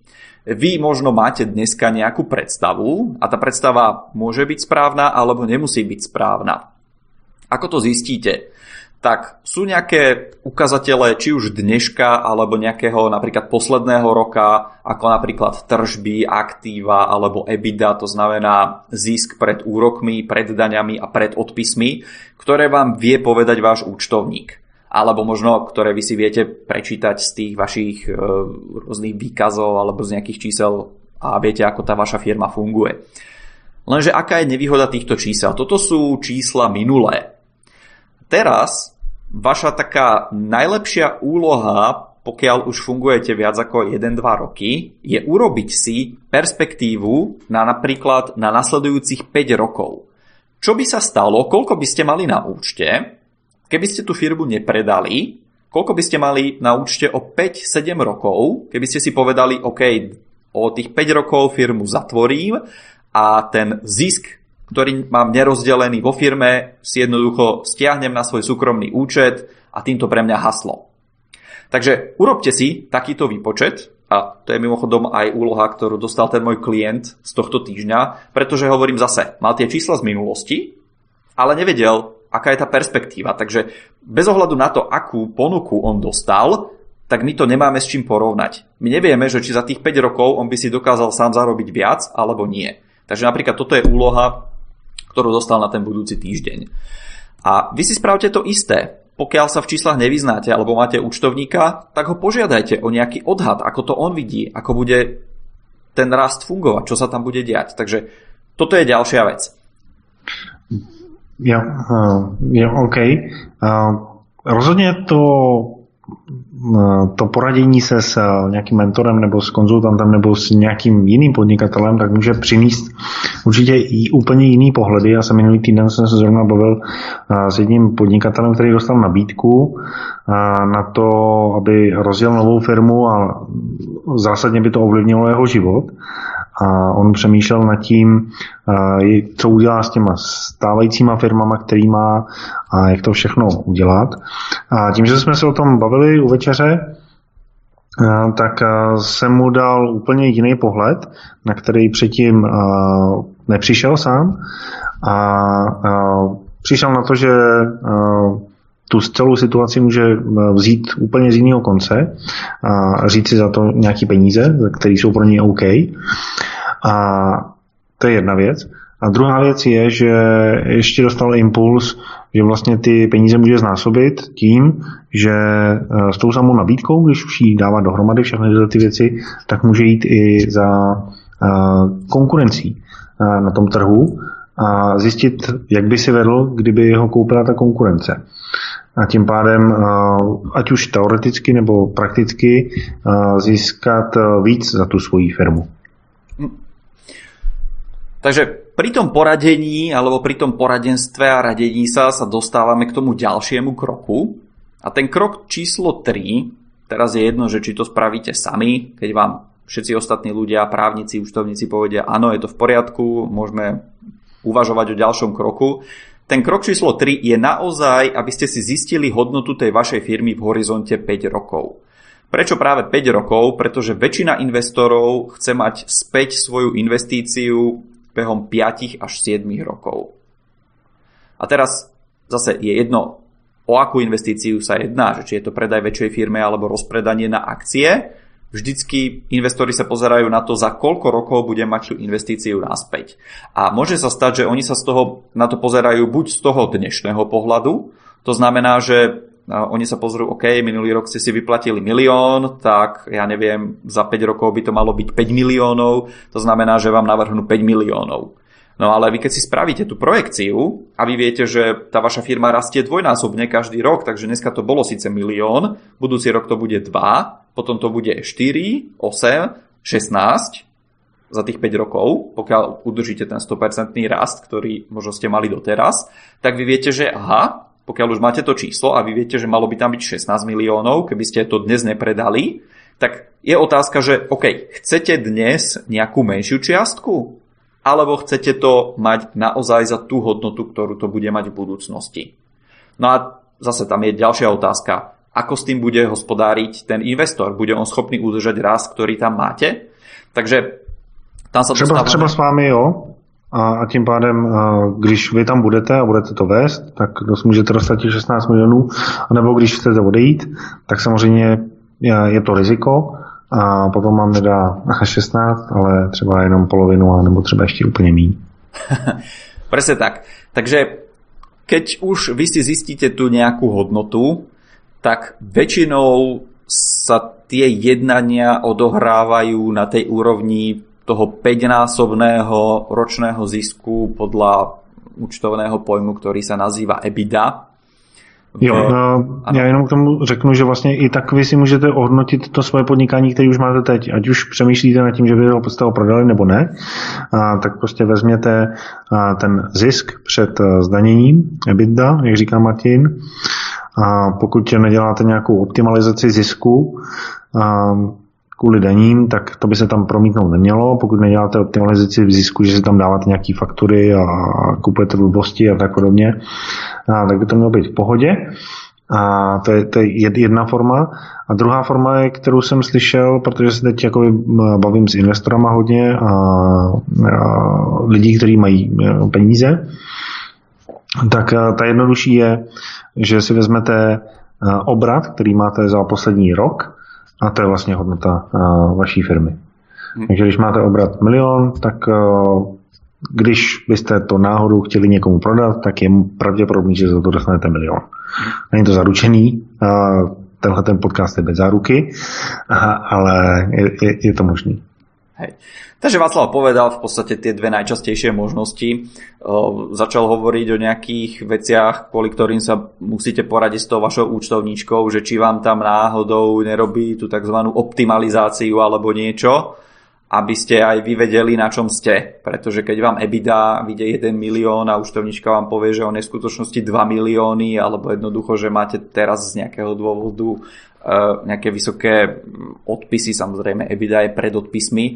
Vy možno máte dneska nejakú predstavu a tá predstava môže byť správna alebo nemusí byť správna. Ako to zistíte? tak sú nejaké ukazatele či už dneška alebo nejakého napríklad posledného roka, ako napríklad tržby, aktíva alebo EBITDA, to znamená zisk pred úrokmi, pred daňami a pred odpismi, ktoré vám vie povedať váš účtovník. Alebo možno, ktoré vy si viete prečítať z tých vašich e, rôznych výkazov alebo z nejakých čísel a viete, ako tá vaša firma funguje. Lenže aká je nevýhoda týchto čísel? Toto sú čísla minulé teraz vaša taká najlepšia úloha, pokiaľ už fungujete viac ako 1-2 roky, je urobiť si perspektívu na napríklad na nasledujúcich 5 rokov. Čo by sa stalo, koľko by ste mali na účte, keby ste tú firmu nepredali, koľko by ste mali na účte o 5-7 rokov, keby ste si povedali, OK, o tých 5 rokov firmu zatvorím a ten zisk ktorý mám nerozdelený vo firme, si jednoducho stiahnem na svoj súkromný účet a týmto pre mňa haslo. Takže urobte si takýto výpočet a to je mimochodom aj úloha, ktorú dostal ten môj klient z tohto týždňa, pretože hovorím zase, mal tie čísla z minulosti, ale nevedel, aká je tá perspektíva. Takže bez ohľadu na to, akú ponuku on dostal, tak my to nemáme s čím porovnať. My nevieme, že či za tých 5 rokov on by si dokázal sám zarobiť viac alebo nie. Takže napríklad toto je úloha, ktorú dostal na ten budúci týždeň. A vy si spravte to isté. Pokiaľ sa v číslach nevyznáte alebo máte účtovníka, tak ho požiadajte o nejaký odhad, ako to on vidí, ako bude ten rast fungovať, čo sa tam bude diať. Takže toto je ďalšia vec. Ja, uh, ja OK. Uh, rozhodně to to poradění se s eh, nějakým mentorem nebo s konzultantem nebo s nějakým jiným podnikatelem, tak může přinést určitě i úplně jiný pohledy. Já jsem minulý týden jsem se zrovna bavil eh, s jedním podnikatelem, který dostal nabídku eh, na to, aby rozjel novou firmu a zásadně by to ovlivnilo jeho život a on přemýšlel nad tím, co udělá s těma stávajícíma firmama, který má a jak to všechno udělat. A tím, že jsme se o tom bavili u večeře, tak jsem mu dal úplně jiný pohled, na který předtím nepřišel sám a přišel na to, že tu celou situaci může vzít úplně z jiného konce a říct si za to nějaký peníze, které jsou pro něj OK. A to je jedna věc. A druhá věc je, že ještě dostal impuls, že vlastně ty peníze může znásobit tím, že eh, s tou samou nabídkou, když už jí dává dohromady všechny ty věci, tak může jít i za eh, konkurencí eh, na tom trhu a zjistit, jak by si vedl, kdyby ho koupila ta konkurence. A tím pádem, ať už teoreticky nebo prakticky, získat víc za tu svoji firmu. Takže pri tom poradení alebo pri tom poradenstve a radení sa sa dostávame k tomu ďalšiemu kroku. A ten krok číslo 3, teraz je jedno, že či to spravíte sami, keď vám všetci ostatní ľudia, právnici, účtovníci povedia, áno, je to v poriadku, môžeme uvažovať o ďalšom kroku. Ten krok číslo 3 je naozaj, aby ste si zistili hodnotu tej vašej firmy v horizonte 5 rokov. Prečo práve 5 rokov? Pretože väčšina investorov chce mať späť svoju investíciu behom 5 až 7 rokov. A teraz zase je jedno, o akú investíciu sa jedná, že či je to predaj väčšej firme alebo rozpredanie na akcie. Vždycky investori sa pozerajú na to, za koľko rokov bude mať tú investíciu naspäť. A môže sa stať, že oni sa z toho, na to pozerajú buď z toho dnešného pohľadu, to znamená, že oni sa pozrú, OK, minulý rok ste si vyplatili milión, tak ja neviem, za 5 rokov by to malo byť 5 miliónov, to znamená, že vám navrhnú 5 miliónov. No ale vy keď si spravíte tú projekciu a vy viete, že tá vaša firma rastie dvojnásobne každý rok, takže dneska to bolo síce milión, budúci rok to bude 2, potom to bude 4, 8, 16 za tých 5 rokov, pokiaľ udržíte ten 100% rast, ktorý možno ste mali doteraz, tak vy viete, že aha, pokiaľ už máte to číslo a vy viete, že malo by tam byť 16 miliónov, keby ste to dnes nepredali, tak je otázka, že OK, chcete dnes nejakú menšiu čiastku? Alebo chcete to mať naozaj za tú hodnotu, ktorú to bude mať v budúcnosti? No a zase tam je ďalšia otázka. Ako s tým bude hospodáriť ten investor. Bude on schopný udržať rast, ktorý tam máte. Takže tam sa třeba, dostávame... třeba s vámi jo, a, a tím pádem, když vy tam budete a budete to vést, tak můžete dostat těch 16 milionů, nebo když chcete odejít, tak samozřejmě je to riziko a potom mám nedá 16, ale třeba jenom polovinu, a nebo třeba ještě úplně míň. Presne tak. Takže keď už vy si zistíte tu nejakú hodnotu, tak väčšinou sa tie jednania odohrávajú na tej úrovni toho 5-násobného ročného zisku podľa účtovného pojmu, ktorý sa nazýva EBITDA. Jo, uh, já jenom k tomu řeknu, že vlastně i tak vy si můžete ohodnotit to svoje podnikání, které už máte teď. Ať už přemýšlíte nad tím, že by ho podstavu prodali nebo ne, uh, tak prostě vezměte ten zisk před uh, zdaněním, EBITDA, jak říká Martin. A pokud neděláte nějakou optimalizaci zisku, kvůli daním, tak to by se tam promítnout nemělo. Pokud neděláte optimalizaci v zisku, že si tam dáváte nějaké faktury a kupujete blbosti a tak podobně, tak by to mělo být v pohodě. A to je, to je jedna forma. A druhá forma je, kterou jsem slyšel, protože se teď jako bavím s investorama hodně a, a lidí, kteří mají e, peníze, tak e, ta jednodušší je, že si vezmete e, obrat, který máte za poslední rok a to je vlastně hodnota uh, vaší firmy. Hmm. Takže když máte obrat milion, tak uh, když byste to náhodou chtěli někomu prodat, tak je pravděpodobný, že za to dostanete milion. Hmm. Není to zaručený, tenhle ten podcast je bez záruky, ale je, je, je to možný. Hej. Takže Václav povedal v podstate tie dve najčastejšie možnosti. O, začal hovoriť o nejakých veciach, kvôli ktorým sa musíte poradiť s tou vašou účtovníčkou, že či vám tam náhodou nerobí tú tzv. optimalizáciu alebo niečo, aby ste aj vy na čom ste. Pretože keď vám EBITDA vyjde 1 milión a účtovníčka vám povie, že on je v skutočnosti 2 milióny, alebo jednoducho, že máte teraz z nejakého dôvodu nejaké vysoké odpisy, samozrejme EBITDA je pred odpismi,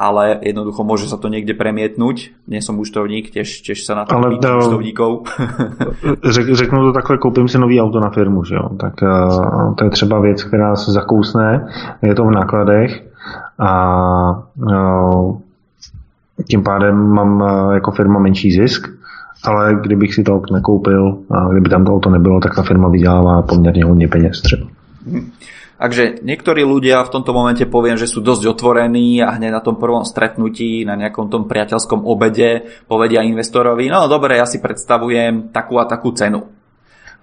ale jednoducho môže sa to niekde premietnúť. Nie som účtovník, tiež, tiež sa na to ale, pýtam účtovníkov. Řek, řeknu to takhle, koupím si nový auto na firmu, že jo? tak uh, to je třeba věc, která se zakousne, je to v nákladech a uh, tím pádem mám uh, jako firma menší zisk, ale kdybych si to nekoupil a kdyby tam to auto nebylo, tak ta firma vydělává poměrně hodně peněz třeba. Takže niektorí ľudia v tomto momente poviem, že sú dosť otvorení a hneď na tom prvom stretnutí, na nejakom tom priateľskom obede povedia investorovi, no dobre, ja si predstavujem takú a takú cenu.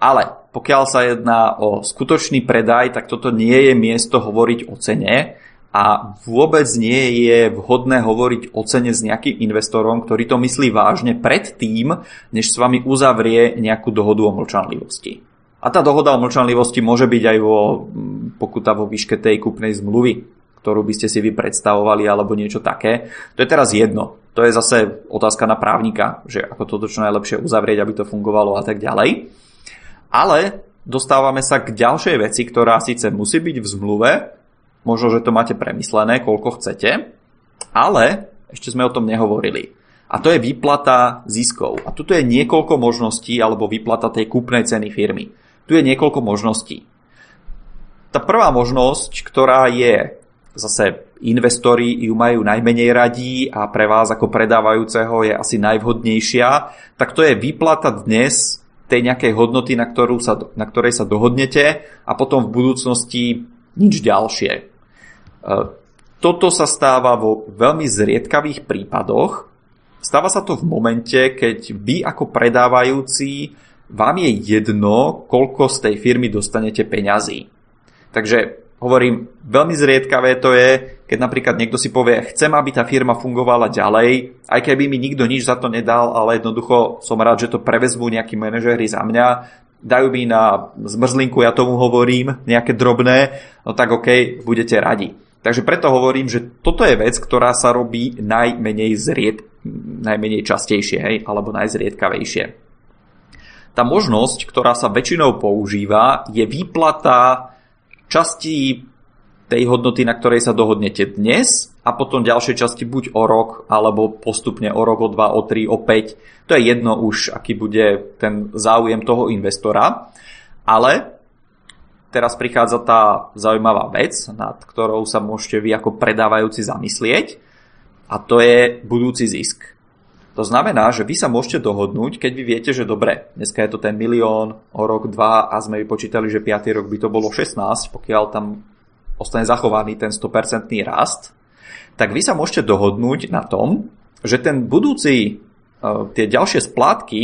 Ale pokiaľ sa jedná o skutočný predaj, tak toto nie je miesto hovoriť o cene a vôbec nie je vhodné hovoriť o cene s nejakým investorom, ktorý to myslí vážne pred tým, než s vami uzavrie nejakú dohodu o mlčanlivosti. A tá dohoda o mlčanlivosti môže byť aj vo pokuta vo výške tej kúpnej zmluvy, ktorú by ste si vy predstavovali alebo niečo také. To je teraz jedno. To je zase otázka na právnika, že ako toto čo najlepšie uzavrieť, aby to fungovalo a tak ďalej. Ale dostávame sa k ďalšej veci, ktorá síce musí byť v zmluve, možno, že to máte premyslené, koľko chcete, ale ešte sme o tom nehovorili. A to je výplata ziskov. A tuto je niekoľko možností, alebo výplata tej kúpnej ceny firmy. Tu je niekoľko možností. Tá prvá možnosť, ktorá je zase investori ju majú najmenej radí a pre vás ako predávajúceho je asi najvhodnejšia, tak to je výplata dnes tej nejakej hodnoty, na, ktorú sa, na ktorej sa dohodnete a potom v budúcnosti nič ďalšie. E, toto sa stáva vo veľmi zriedkavých prípadoch. Stáva sa to v momente, keď vy ako predávajúci vám je jedno, koľko z tej firmy dostanete peňazí. Takže hovorím, veľmi zriedkavé to je, keď napríklad niekto si povie, chcem, aby tá firma fungovala ďalej, aj keby mi nikto nič za to nedal, ale jednoducho som rád, že to prevezmú nejakí manažéri za mňa, dajú mi na zmrzlinku, ja tomu hovorím, nejaké drobné, no tak OK, budete radi. Takže preto hovorím, že toto je vec, ktorá sa robí najmenej, zried, najmenej častejšie, hej, alebo najzriedkavejšie. Tá možnosť, ktorá sa väčšinou používa, je výplata časti tej hodnoty, na ktorej sa dohodnete dnes a potom ďalšie časti buď o rok, alebo postupne o rok, o dva, o tri, o 5. To je jedno už, aký bude ten záujem toho investora. Ale teraz prichádza tá zaujímavá vec, nad ktorou sa môžete vy ako predávajúci zamyslieť a to je budúci zisk. To znamená, že vy sa môžete dohodnúť, keď vy viete, že dobre, dneska je to ten milión, o rok, dva a sme vypočítali, že 5. rok by to bolo 16, pokiaľ tam ostane zachovaný ten 100% rast, tak vy sa môžete dohodnúť na tom, že ten budúci, e, tie ďalšie splátky,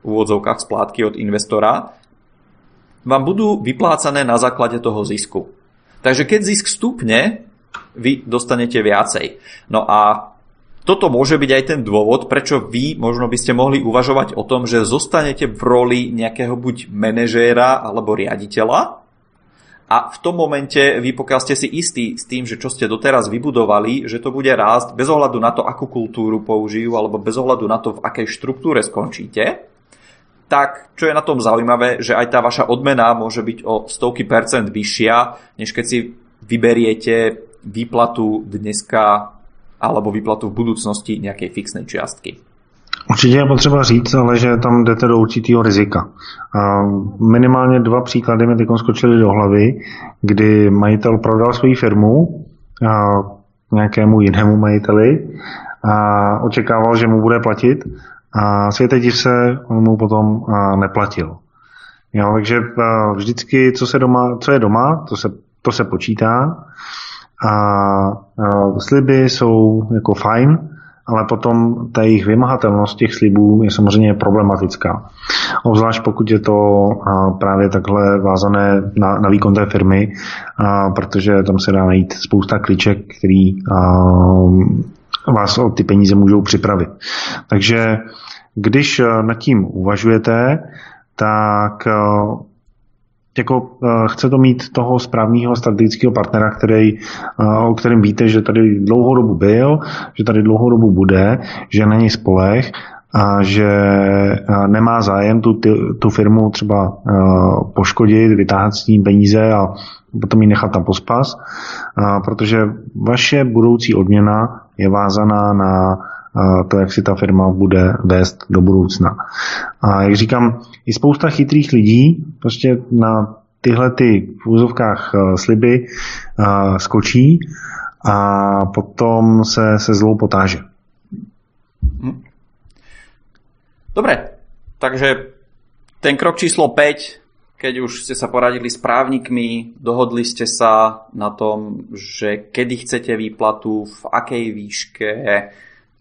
v úvodzovkách splátky od investora, vám budú vyplácané na základe toho zisku. Takže keď zisk stupne, vy dostanete viacej. No a toto môže byť aj ten dôvod, prečo vy možno by ste mohli uvažovať o tom, že zostanete v roli nejakého buď manažéra alebo riaditeľa. A v tom momente vy pokiaľ ste si istí s tým, že čo ste doteraz vybudovali, že to bude rásť bez ohľadu na to, akú kultúru použijú alebo bez ohľadu na to, v akej štruktúre skončíte, tak čo je na tom zaujímavé, že aj tá vaša odmena môže byť o stovky percent vyššia, než keď si vyberiete výplatu dneska alebo výplatu v budúcnosti nejakej fixnej čiastky. Určitě je potřeba říct, ale že tam jdete do určitého rizika. Minimálně dva příklady mi teď skočily do hlavy, kdy majitel prodal svoji firmu nějakému jinému majiteli a očekával, že mu bude platit a světe se, on mu potom neplatil. Jo, takže vždycky, co, se doma, co je doma, to se, to se počítá a, sliby jsou jako fajn, ale potom ta jejich vymahatelnost těch slibů je samozřejmě problematická. Obzvlášť pokud je to právě takhle vázané na, na výkon té firmy, protože tam se dá najít spousta kliček, který vás o ty peníze můžou připravit. Takže když nad tím uvažujete, tak jako uh, chce to mít toho správného strategického partnera, který, uh, o kterém víte, že tady dlouhou dobu byl, že tady dlouhou dobu bude, že na něj spolech a že uh, nemá zájem tu, tu firmu třeba poškodit, vytáhat s tím peníze a potom ji nechat tam pospas, protože vaše budoucí odměna je vázaná na to, jak si ta firma bude vést do budoucna. A jak říkám, i spousta chytrých lidí prostě na tyhle ty v úzovkách eh, sliby eh, skočí a potom se, se zlou potáže. Hm. Dobre, takže ten krok číslo 5, keď už ste sa poradili s právnikmi, dohodli ste sa na tom, že kedy chcete výplatu, v akej výške,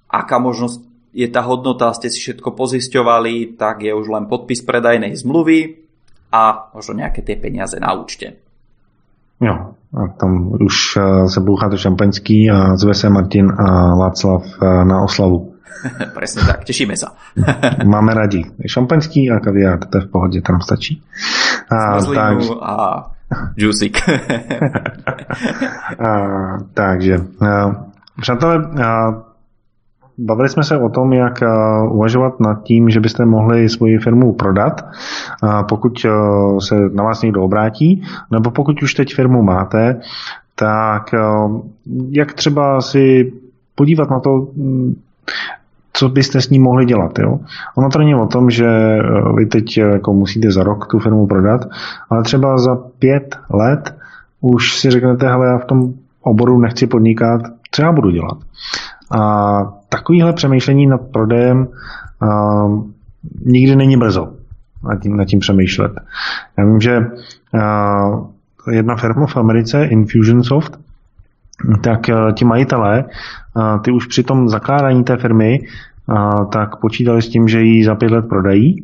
aká možnosť je tá hodnota, ste si všetko pozisťovali, tak je už len podpis predajnej zmluvy a možno nejaké tie peniaze na účte. Jo, a tam už se bouchá to šampaňský a zve se Martin a Václav eh, na oslavu. Presne tak, tešíme sa. Máme radi šampaňský a kaviár, to je v pohodě, tam stačí. A, tak... a džusik. a, takže, a, přátelé, a, Bavili jsme se o tom, jak eh, uvažovat nad tím, že byste mohli svoji firmu prodat, pokud eh, se na vás někdo obrátí, nebo pokud už teď firmu máte, tak eh, jak třeba si podívat na to, hm, co byste s ní mohli dělat. Jo? Ono to není o tom, že vy teď jako musíte za rok tu firmu prodat, ale třeba za pět let už si řeknete, hele, já v tom oboru nechci podnikat, co já budu dělat. A takovýhle přemýšlení nad prodejem uh, nikdy není brzo nad tím, nad tím přemýšlet. Já vím, že uh, jedna firma v Americe, Infusionsoft, tak uh, ti majitelé, uh, ty už při tom zakládání té firmy uh, tak počítali s tím, že ji za pět let prodají.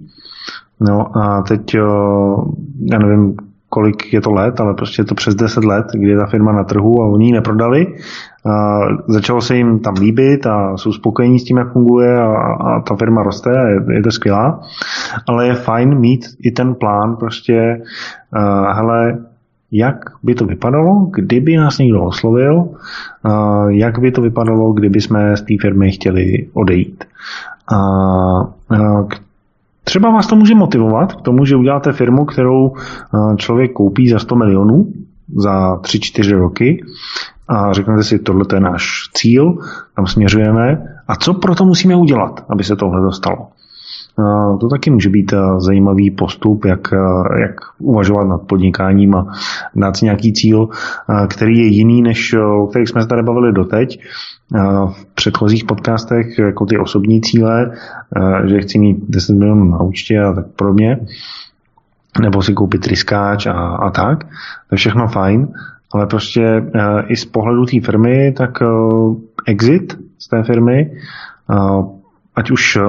No a teď, já nevím, kolik je to let, ale prostě je to přes 10 let, kdy je ta firma na trhu a oni ji neprodali. A začalo se jim tam líbit a jsou spokojení s tím, jak funguje a, a ta firma roste a je, je to skvělá. Ale je fajn mít i ten plán prostě, uh, hele, jak by to vypadalo, kdyby nás někdo oslovil, uh, jak by to vypadalo, kdyby jsme z té firmy chtěli odejít. A uh, Třeba vás to může motivovat k tomu, že uděláte firmu, kterou eh, člověk koupí za 100 milionů za 3-4 roky a řeknete si, tohle je náš cíl, tam směřujeme a co pro to musíme udělat, aby se tohle dostalo. To taky může být zajímavý postup, jak, jak uvažovat nad podnikáním a dát si nějaký cíl, který je jiný, než o kterých jsme se tady bavili doteď v předchozích podcastech, jako ty osobní cíle, že chci mít 10 milionů na účtě a tak podobně, nebo si koupit riskáč a, a tak. To je všechno fajn, ale prostě i z pohledu té firmy, tak exit z té firmy ať už eh,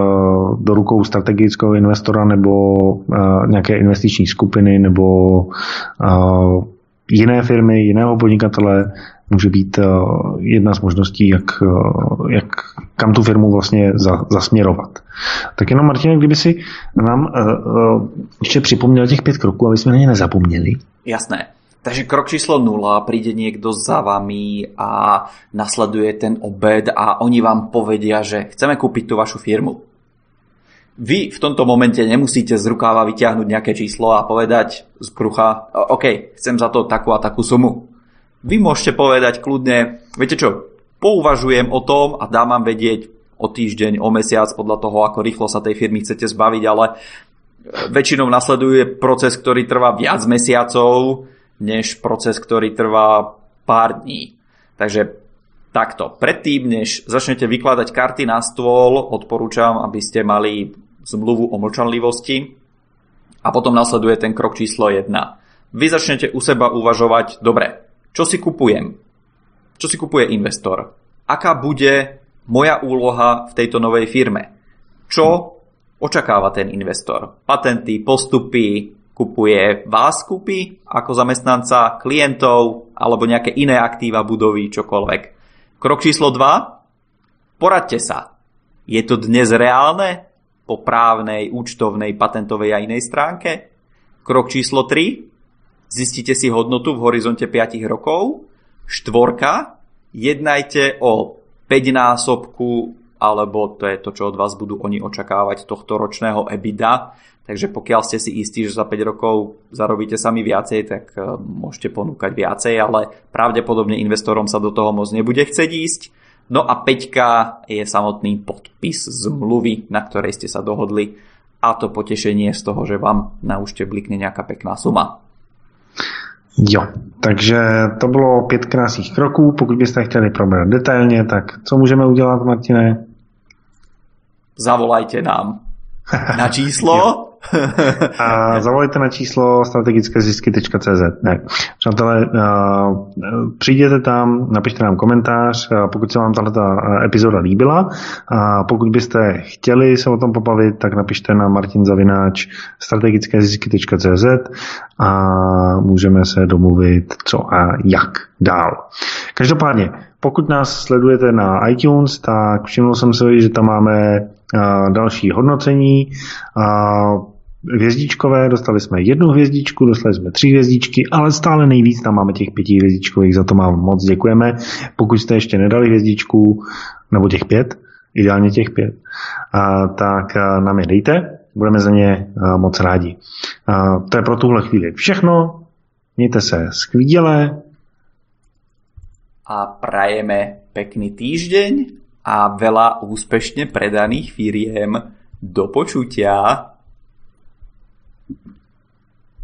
do rukou strategického investora nebo eh, nějaké investiční skupiny nebo eh, jiné firmy, jiného podnikatele, může být jedna z možností, jak, jak kam tu firmu vlastně zasměrovat. Tak jenom Martin, kdyby si nám ještě připomněl těch pět kroků, aby jsme na ně nezapomněli. Jasné. Takže krok číslo 0, príde niekto za vami a nasleduje ten obed a oni vám povedia, že chceme kúpiť tú vašu firmu. Vy v tomto momente nemusíte z rukáva vyťahnuť nejaké číslo a povedať z brucha, OK, chcem za to takú a takú sumu. Vy môžete povedať kľudne, viete čo, pouvažujem o tom a dám vám vedieť o týždeň, o mesiac, podľa toho, ako rýchlo sa tej firmy chcete zbaviť, ale väčšinou nasleduje proces, ktorý trvá viac mesiacov, než proces, ktorý trvá pár dní. Takže takto. Predtým, než začnete vykladať karty na stôl, odporúčam, aby ste mali zmluvu o mlčanlivosti a potom nasleduje ten krok číslo 1. Vy začnete u seba uvažovať, dobre, čo si kupujem? Čo si kupuje investor? Aká bude moja úloha v tejto novej firme? Čo očakáva ten investor? Patenty, postupy, kupuje vás kúpi ako zamestnanca, klientov alebo nejaké iné aktíva budovy, čokoľvek. Krok číslo 2. Poradte sa. Je to dnes reálne po právnej, účtovnej, patentovej a inej stránke? Krok číslo 3. Zistite si hodnotu v horizonte 5 rokov. Štvorka. Jednajte o 5 násobku alebo to je to, čo od vás budú oni očakávať tohto ročného EBITDA Takže pokiaľ ste si istí, že za 5 rokov zarobíte sami viacej, tak e, môžete ponúkať viacej, ale pravdepodobne investorom sa do toho moc nebude chcieť ísť. No a 5 je samotný podpis zmluvy, na ktorej ste sa dohodli a to potešenie z toho, že vám na účte blikne nejaká pekná suma. Jo, takže to bylo pět krásných kroků. Pokud byste chtěli probrat detailně, tak co můžeme udělat, Martine? Zavolajte nám na číslo a zavolejte na číslo strategickézisky.cz. Ne. Přátelé, přijděte tam, napište nám komentář, pokud se vám tato epizoda líbila. A pokud byste chtěli se o tom pobavit, tak napište na martinzavináč strategickézisky.cz a můžeme se domluvit co a jak dál. Každopádně, pokud nás sledujete na iTunes, tak všiml jsem si, že tam máme další hodnocení hvězdičkové, dostali jsme jednu hvězdičku, dostali jsme tři hvězdičky, ale stále nejvíc tam máme těch pěti hvězdičkových, za to vám moc děkujeme. Pokud jste ještě nedali hvězdičku, nebo těch pět, ideálně těch pět, tak nám je dejte, budeme za ně moc rádi. To je pro tuhle chvíli všechno, mějte se skvěle. A prajeme pekný týždeň a veľa úspešne predaných firiem. Do počutia.